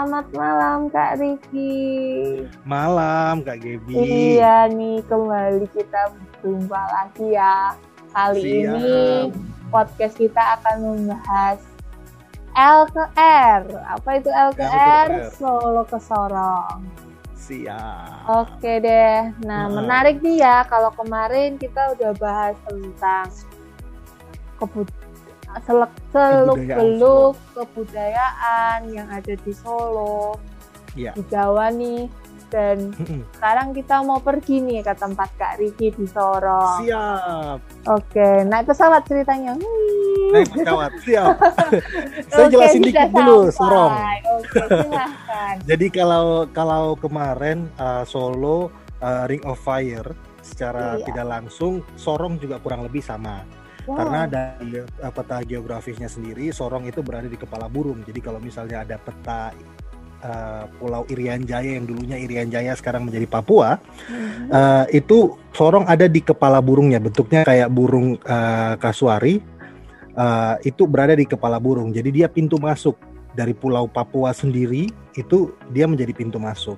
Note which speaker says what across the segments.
Speaker 1: Selamat malam Kak Riki.
Speaker 2: Malam Kak Gebi.
Speaker 1: Iya nih kembali kita berjumpa lagi ya. Kali
Speaker 2: Siap.
Speaker 1: ini podcast kita akan membahas LKR. Apa itu LKR?
Speaker 2: LKR.
Speaker 1: Solo ke Sorong.
Speaker 2: Siap.
Speaker 1: Oke deh. Nah,
Speaker 2: Nah.
Speaker 1: menarik nih ya kalau kemarin kita udah bahas tentang kebud selek seluk
Speaker 2: Kebudayaan
Speaker 1: beluk kebudayaan yang ada di Solo,
Speaker 2: Iya.
Speaker 1: di Jawa nih. Dan
Speaker 2: Mm-mm.
Speaker 1: sekarang kita mau pergi nih ke tempat Kak Riki di Sorong.
Speaker 2: Siap.
Speaker 1: Oke, naik pesawat ceritanya. Wih.
Speaker 2: Naik pesawat. Siap. Saya
Speaker 1: Oke,
Speaker 2: jelasin dikit dulu,
Speaker 1: sampai.
Speaker 2: Sorong.
Speaker 1: Oke, silahkan.
Speaker 2: Jadi kalau kalau kemarin uh, Solo uh, Ring of Fire secara
Speaker 1: Iya.
Speaker 2: tidak langsung Sorong juga kurang lebih sama.
Speaker 1: Wow.
Speaker 2: Karena dari uh, peta geografisnya sendiri Sorong itu berada di kepala burung. Jadi kalau misalnya ada peta uh, Pulau Irian Jaya yang dulunya Irian Jaya sekarang menjadi Papua,
Speaker 1: Mhm.
Speaker 2: Eh, itu sorong ada di kepala burungnya bentuknya kayak burung eh, kasuari Eh, itu berada di kepala burung jadi dia pintu masuk dari pulau Papua sendiri itu dia menjadi pintu masuk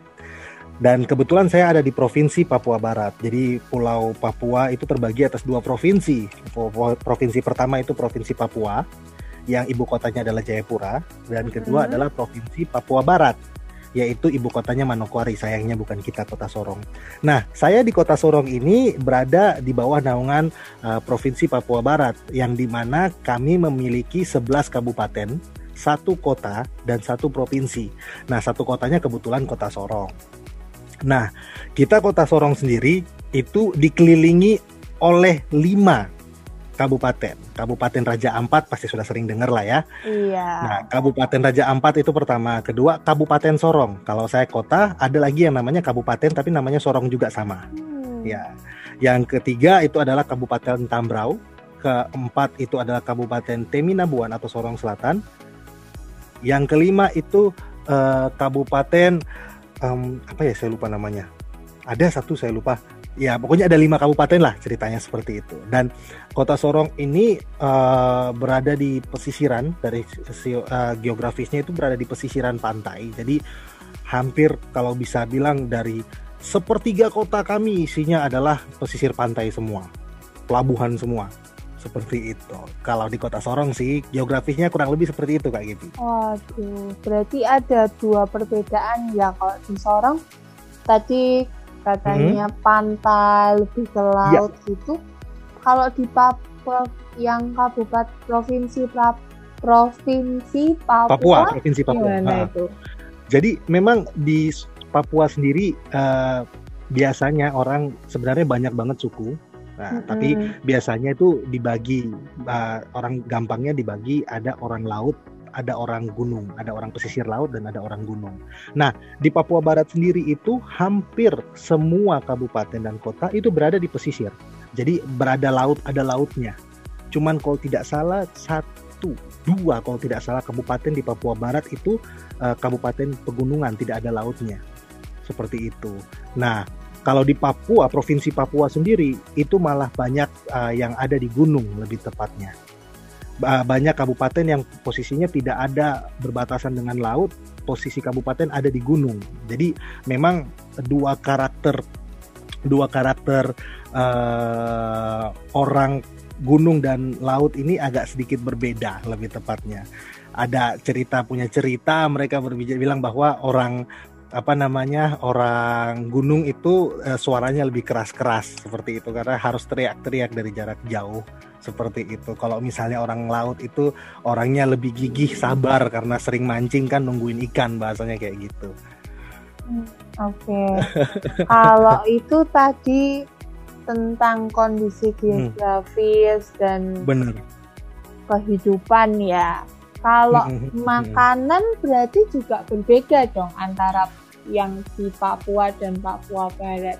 Speaker 2: dan kebetulan saya ada di provinsi Papua Barat jadi pulau Papua itu terbagi atas dua provinsi Pro- pro- provinsi pertama itu provinsi Papua yang ibu kotanya adalah Jayapura dan kedua
Speaker 1: Mhm.
Speaker 2: adalah provinsi Papua Barat yaitu ibu kotanya Manokwari sayangnya bukan kita kota Sorong Nah, saya di Kota Sorong ini berada di bawah naungan uh, Provinsi Papua Barat yang di mana kami memiliki 11 kabupaten, satu kota dan satu provinsi. Nah, satu kotanya kebetulan Kota Sorong. Nah, kita Kota Sorong sendiri itu dikelilingi oleh lima kabupaten. Kabupaten Raja Ampat pasti sudah sering dengar lah ya.
Speaker 1: Iya.
Speaker 2: Nah, Kabupaten Raja Ampat itu pertama, kedua Kabupaten Sorong. Kalau saya kota, ada lagi yang namanya kabupaten tapi namanya Sorong juga sama.
Speaker 1: Hmm.
Speaker 2: Ya. Yang ketiga itu adalah Kabupaten Tambrau. Keempat itu adalah Kabupaten Teminabuan atau Sorong Selatan. Yang kelima itu eh, Kabupaten em, apa ya saya lupa namanya. Ada satu saya lupa. Ya pokoknya ada lima kabupaten lah ceritanya seperti itu. Dan Kota Sorong ini eh, berada di pesisiran dari eh, geografisnya itu berada di pesisiran pantai. Jadi hampir kalau bisa bilang dari sepertiga kota kami isinya adalah pesisir pantai semua, pelabuhan semua. Seperti itu. Kalau di Kota Sorong sih geografisnya kurang lebih seperti itu Kak Gibi.
Speaker 1: Waduh, berarti ada dua perbedaan ya kalau di Sorong tadi katanya
Speaker 2: Hmm.
Speaker 1: pantai lebih ke
Speaker 2: Iya.
Speaker 1: laut gitu. Kalau di Papua yang kabupaten provinsi Pra- provinsi Papua,
Speaker 2: Papua, provinsi Papua.
Speaker 1: gimana itu?
Speaker 2: Jadi memang di Papua sendiri eh, biasanya orang sebenarnya banyak banget suku. Nah, tapi
Speaker 1: Mm-mm.
Speaker 2: biasanya itu dibagi eh, orang gampangnya dibagi ada orang laut ada orang gunung ada orang pesisir laut dan ada orang gunung. Nah di Papua Barat sendiri itu hampir semua kabupaten dan kota itu berada di pesisir. Jadi berada laut ada lautnya. Cuman kalau tidak salah satu dua kalau tidak salah kabupaten di Papua Barat itu eh, kabupaten pegunungan tidak ada lautnya. Seperti itu. Nah kalau di Papua, provinsi Papua sendiri itu malah banyak uh, yang ada di gunung lebih tepatnya. Ba- Banyak kabupaten yang posisinya tidak ada berbatasan dengan laut, posisi kabupaten ada di gunung. Jadi memang dua karakter dua karakter uh, orang gunung dan laut ini agak sedikit berbeda lebih tepatnya. Ada cerita punya cerita mereka berbicara bilang bahwa orang apa namanya orang gunung itu eh, suaranya lebih keras-keras seperti itu karena harus teriak-teriak dari jarak jauh seperti itu. Kalau misalnya orang laut itu orangnya lebih gigih, sabar karena sering mancing kan nungguin ikan bahasanya kayak gitu.
Speaker 1: Hmm, Oke. Kalau itu tadi tentang kondisi geografis dan
Speaker 2: Bener.
Speaker 1: kehidupan ya. Kalau
Speaker 2: Mm-mm.
Speaker 1: makanan berarti juga berbeda dong antara yang di Papua dan Papua Barat.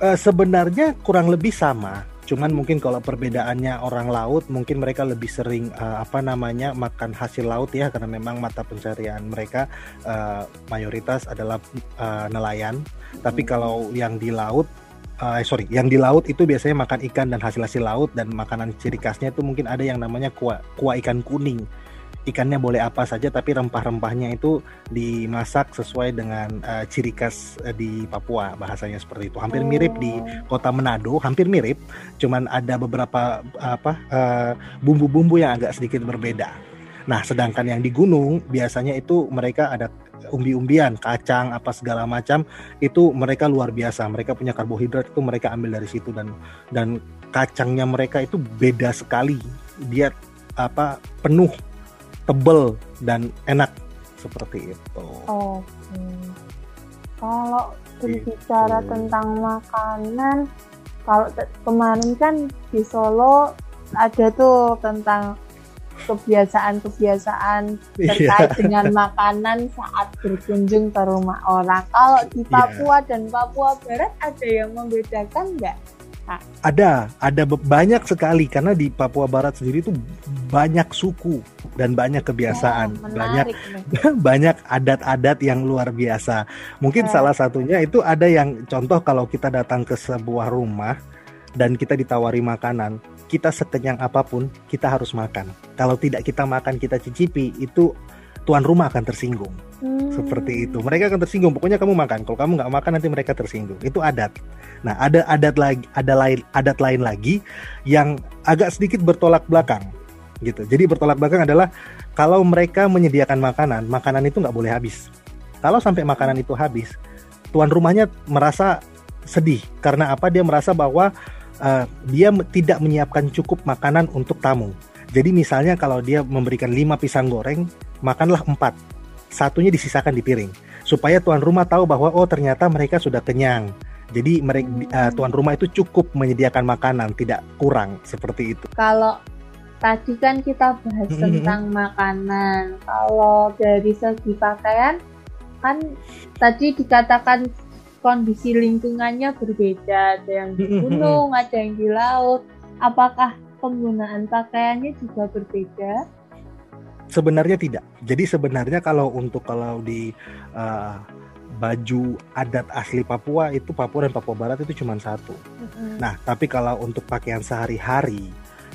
Speaker 2: Eh, sebenarnya kurang lebih sama. Cuman mungkin kalau perbedaannya orang laut, mungkin mereka lebih sering eh, apa namanya makan hasil laut ya, karena memang mata pencarian mereka eh, mayoritas adalah eh, nelayan. Tapi kalau yang di laut, eh, sorry, yang di laut itu biasanya makan ikan dan hasil-hasil laut dan makanan ciri khasnya itu mungkin ada yang namanya kuah kuah ikan kuning. Ikannya boleh apa saja tapi rempah-rempahnya itu dimasak sesuai dengan uh, ciri khas uh, di Papua bahasanya seperti itu. Hampir mirip di oh. kota Manado hampir mirip cuman ada beberapa apa bumbu-bumbu uh, yang agak sedikit berbeda. Nah sedangkan yang di gunung biasanya itu mereka ada umbi-umbian kacang apa segala macam itu mereka luar biasa. Mereka punya karbohidrat itu mereka ambil dari situ dan dan kacangnya mereka itu beda sekali. Dia apa penuh tebel dan enak seperti itu.
Speaker 1: Oke. Kalau berbicara gitu. tentang makanan, kalau kemarin kan di Solo ada tuh tentang kebiasaan-kebiasaan iya. terkait dengan makanan saat berkunjung ke rumah orang. Kalau di iya. Papua yeah. dan Papua Barat ada yang membedakan nggak?
Speaker 2: Ada, ada banyak sekali karena di Papua Barat sendiri itu banyak suku dan banyak kebiasaan, oh, banyak banyak adat-adat yang luar biasa. Mungkin oh. salah satunya itu ada yang contoh kalau kita datang ke sebuah rumah dan kita ditawari makanan, kita sekenyang apa pun kita harus makan. Kalau tidak kita makan, kita cicipi, itu tuan rumah akan tersinggung. Hmm. Seperti itu. Mereka akan tersinggung. Pokoknya kamu makan. Kalau kamu nggak makan nanti mereka tersinggung. Itu adat. Nah, ada adat lagi, ada lain adat lain lagi yang agak sedikit bertolak belakang. Gitu. Jadi bertolak belakang adalah kalau mereka menyediakan makanan, makanan itu nggak boleh habis. Kalau sampai makanan itu habis, tuan rumahnya merasa sedih karena apa? Dia merasa bahwa uh, dia tidak menyiapkan cukup makanan untuk tamu. Jadi misalnya kalau dia memberikan lima pisang goreng, makanlah empat satunya disisakan di piring supaya tuan rumah tahu bahwa oh ternyata mereka sudah kenyang. Jadi mereka uh, eh, tuan rumah itu cukup menyediakan makanan, tidak kurang seperti itu.
Speaker 1: Kalau tadi kan kita bahas mm -hmm. tentang makanan. Kalau dari segi pakaian kan tadi dikatakan kondisi lingkungannya berbeda, ada yang di gunung, ada yang di laut. Apakah penggunaan pakaiannya juga berbeda?
Speaker 2: Sebenarnya tidak. Jadi sebenarnya kalau untuk kalau di uh, baju adat asli Papua itu Papua dan Papua Barat itu cuma satu. Mm-hmm. Nah, tapi kalau untuk pakaian sehari-hari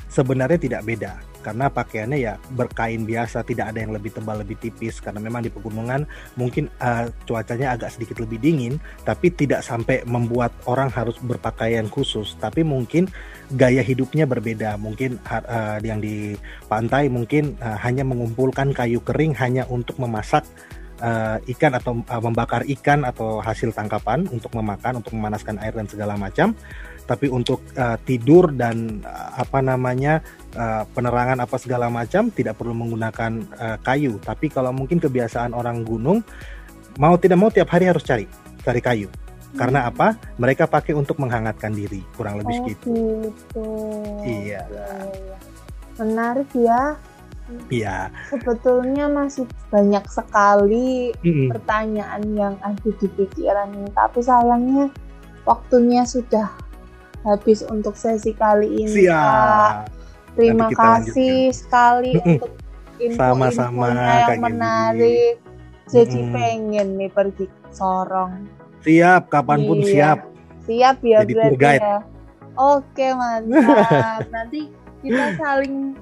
Speaker 2: sebenarnya tidak beda karena pakaiannya ya berkain biasa, tidak ada yang lebih tebal lebih tipis karena memang di pegunungan mungkin uh, cuacanya agak sedikit lebih dingin, tapi tidak sampai membuat orang harus berpakaian khusus, tapi mungkin gaya hidupnya berbeda. Mungkin uh, yang di pantai mungkin uh, hanya mengumpulkan kayu kering hanya untuk memasak uh, ikan atau uh, membakar ikan atau hasil tangkapan untuk memakan, untuk memanaskan air dan segala macam tapi untuk uh, tidur dan uh, apa namanya uh, penerangan apa segala macam tidak perlu menggunakan uh, kayu tapi kalau mungkin kebiasaan orang gunung mau tidak mau tiap hari harus cari cari kayu. Karena apa mereka pakai untuk menghangatkan diri kurang lebih oh, gitu.
Speaker 1: gitu
Speaker 2: iya
Speaker 1: menarik ya
Speaker 2: Iya.
Speaker 1: Sebetulnya masih banyak sekali mm -hmm. pertanyaan yang ada di pikiran ini, tapi sayangnya waktunya sudah habis untuk sesi kali ini.
Speaker 2: Siap.
Speaker 1: Terima kasih lanjutkan. sekali untuk info-info yang menarik. Jadi hmm. pengen nih pergi ke Sorong.
Speaker 2: Siap, kapan pun iya. siap.
Speaker 1: Siap ya Jadi berarti guide. ya. Oke mantap. Nanti kita saling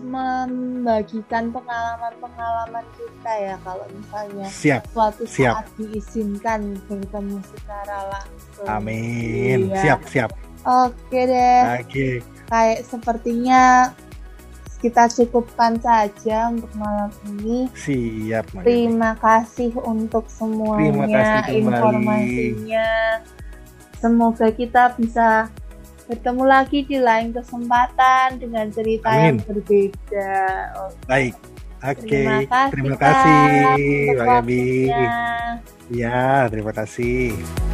Speaker 1: membagikan pengalaman-pengalaman kita ya kalau misalnya
Speaker 2: siap,
Speaker 1: suatu
Speaker 2: siap.
Speaker 1: saat diizinkan bertemu secara langsung.
Speaker 2: Amin. Iya. Siap, siap.
Speaker 1: Oke deh.
Speaker 2: Oke.
Speaker 1: Kayak sepertinya kita cukupkan saja untuk malam ini.
Speaker 2: Siap.
Speaker 1: Maria. Terima kasih untuk semuanya kasih informasinya. Semoga kita bisa bertemu lagi di lain kesempatan dengan cerita Amin. yang berbeda.
Speaker 2: Okay. Baik. Oke. Okay. Terima kasih. Terima kasih, Bang Ya, terima kasih.